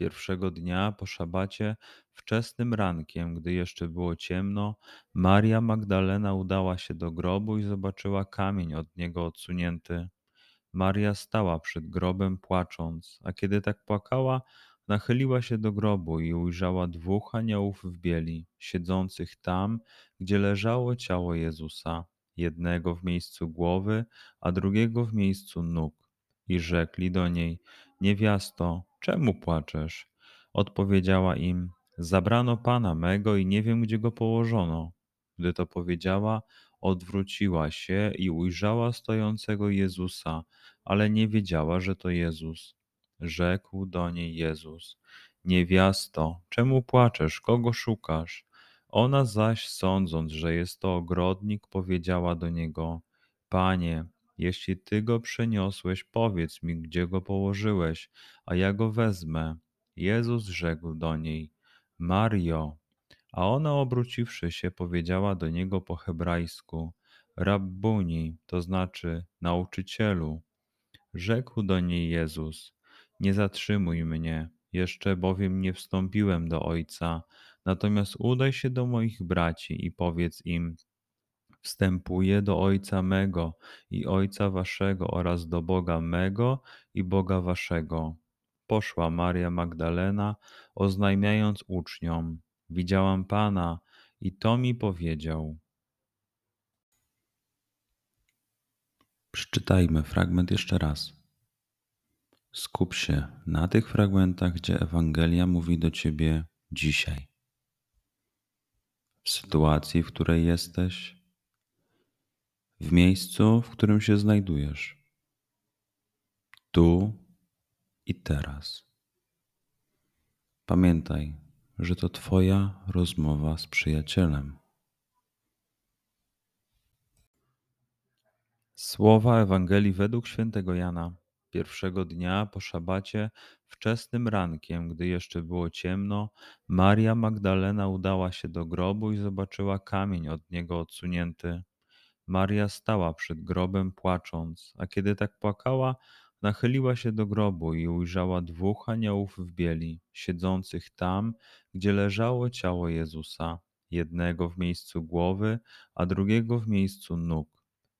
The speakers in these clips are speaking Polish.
pierwszego dnia po szabacie, wczesnym rankiem, gdy jeszcze było ciemno, Maria Magdalena udała się do grobu i zobaczyła kamień od niego odsunięty. Maria stała przed grobem płacząc, a kiedy tak płakała, nachyliła się do grobu i ujrzała dwóch aniołów w bieli, siedzących tam, gdzie leżało ciało Jezusa, jednego w miejscu głowy, a drugiego w miejscu nóg. I rzekli do niej: Niewiasto, czemu płaczesz? Odpowiedziała im: Zabrano pana mego i nie wiem, gdzie go położono. Gdy to powiedziała, odwróciła się i ujrzała stojącego Jezusa, ale nie wiedziała, że to Jezus. Rzekł do niej Jezus: Niewiasto, czemu płaczesz? Kogo szukasz? Ona zaś, sądząc, że jest to ogrodnik, powiedziała do niego: Panie, jeśli ty go przeniosłeś, powiedz mi, gdzie go położyłeś, a ja go wezmę. Jezus rzekł do niej: Mario. A ona obróciwszy się, powiedziała do niego po hebrajsku: Rabbuni, to znaczy nauczycielu. Rzekł do niej Jezus: Nie zatrzymuj mnie, jeszcze bowiem nie wstąpiłem do Ojca, natomiast udaj się do moich braci i powiedz im: Wstępuję do Ojca mego i Ojca waszego oraz do Boga mego i Boga waszego. Poszła Maria Magdalena, oznajmiając uczniom: Widziałam Pana i to mi powiedział. Przeczytajmy fragment jeszcze raz. Skup się na tych fragmentach, gdzie Ewangelia mówi do ciebie dzisiaj. W sytuacji, w której jesteś, w miejscu, w którym się znajdujesz. Tu i teraz. Pamiętaj, że to Twoja rozmowa z przyjacielem. Słowa Ewangelii według świętego Jana. Pierwszego dnia po szabacie, wczesnym rankiem, gdy jeszcze było ciemno, Maria Magdalena udała się do grobu i zobaczyła kamień od niego odsunięty. Maria stała przed grobem płacząc, a kiedy tak płakała, nachyliła się do grobu i ujrzała dwóch aniołów w bieli, siedzących tam, gdzie leżało ciało Jezusa, jednego w miejscu głowy, a drugiego w miejscu nóg.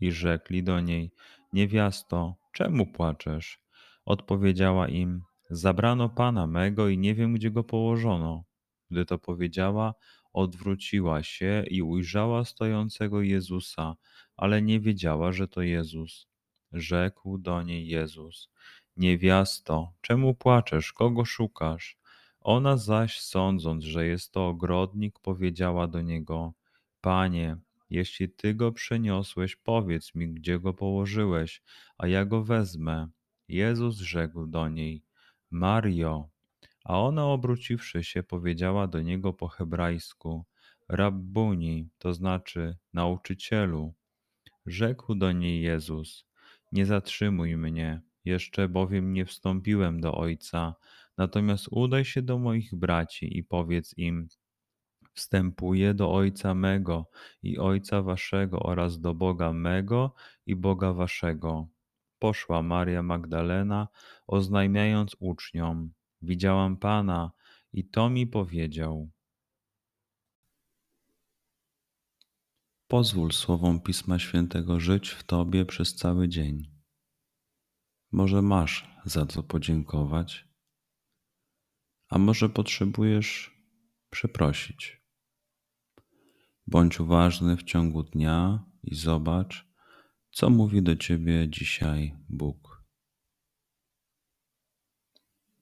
I rzekli do niej: Niewiasto, czemu płaczesz? Odpowiedziała im: Zabrano pana mego i nie wiem, gdzie go położono. Gdy to powiedziała, odwróciła się i ujrzała stojącego Jezusa, ale nie wiedziała, że to Jezus. Rzekł do niej Jezus: Niewiasto, czemu płaczesz? Kogo szukasz? Ona zaś, sądząc, że jest to ogrodnik, powiedziała do niego: Panie, jeśli ty go przeniosłeś, powiedz mi, gdzie go położyłeś, a ja go wezmę. Jezus rzekł do niej: Mario. A ona obróciwszy się, powiedziała do niego po hebrajsku: Rabbuni, to znaczy nauczycielu. Rzekł do niej Jezus: Nie zatrzymuj mnie, Jeszcze bowiem nie wstąpiłem do Ojca, natomiast udaj się do moich braci i powiedz im: Wstępuję do Ojca mego i Ojca waszego oraz do Boga mego i Boga waszego. Poszła Maria Magdalena, oznajmiając uczniom: Widziałam Pana i to mi powiedział. Pozwól słowom Pisma Świętego żyć w Tobie przez cały dzień. Może masz za co podziękować, a może potrzebujesz przeprosić. Bądź uważny w ciągu dnia i zobacz, co mówi do Ciebie dzisiaj Bóg.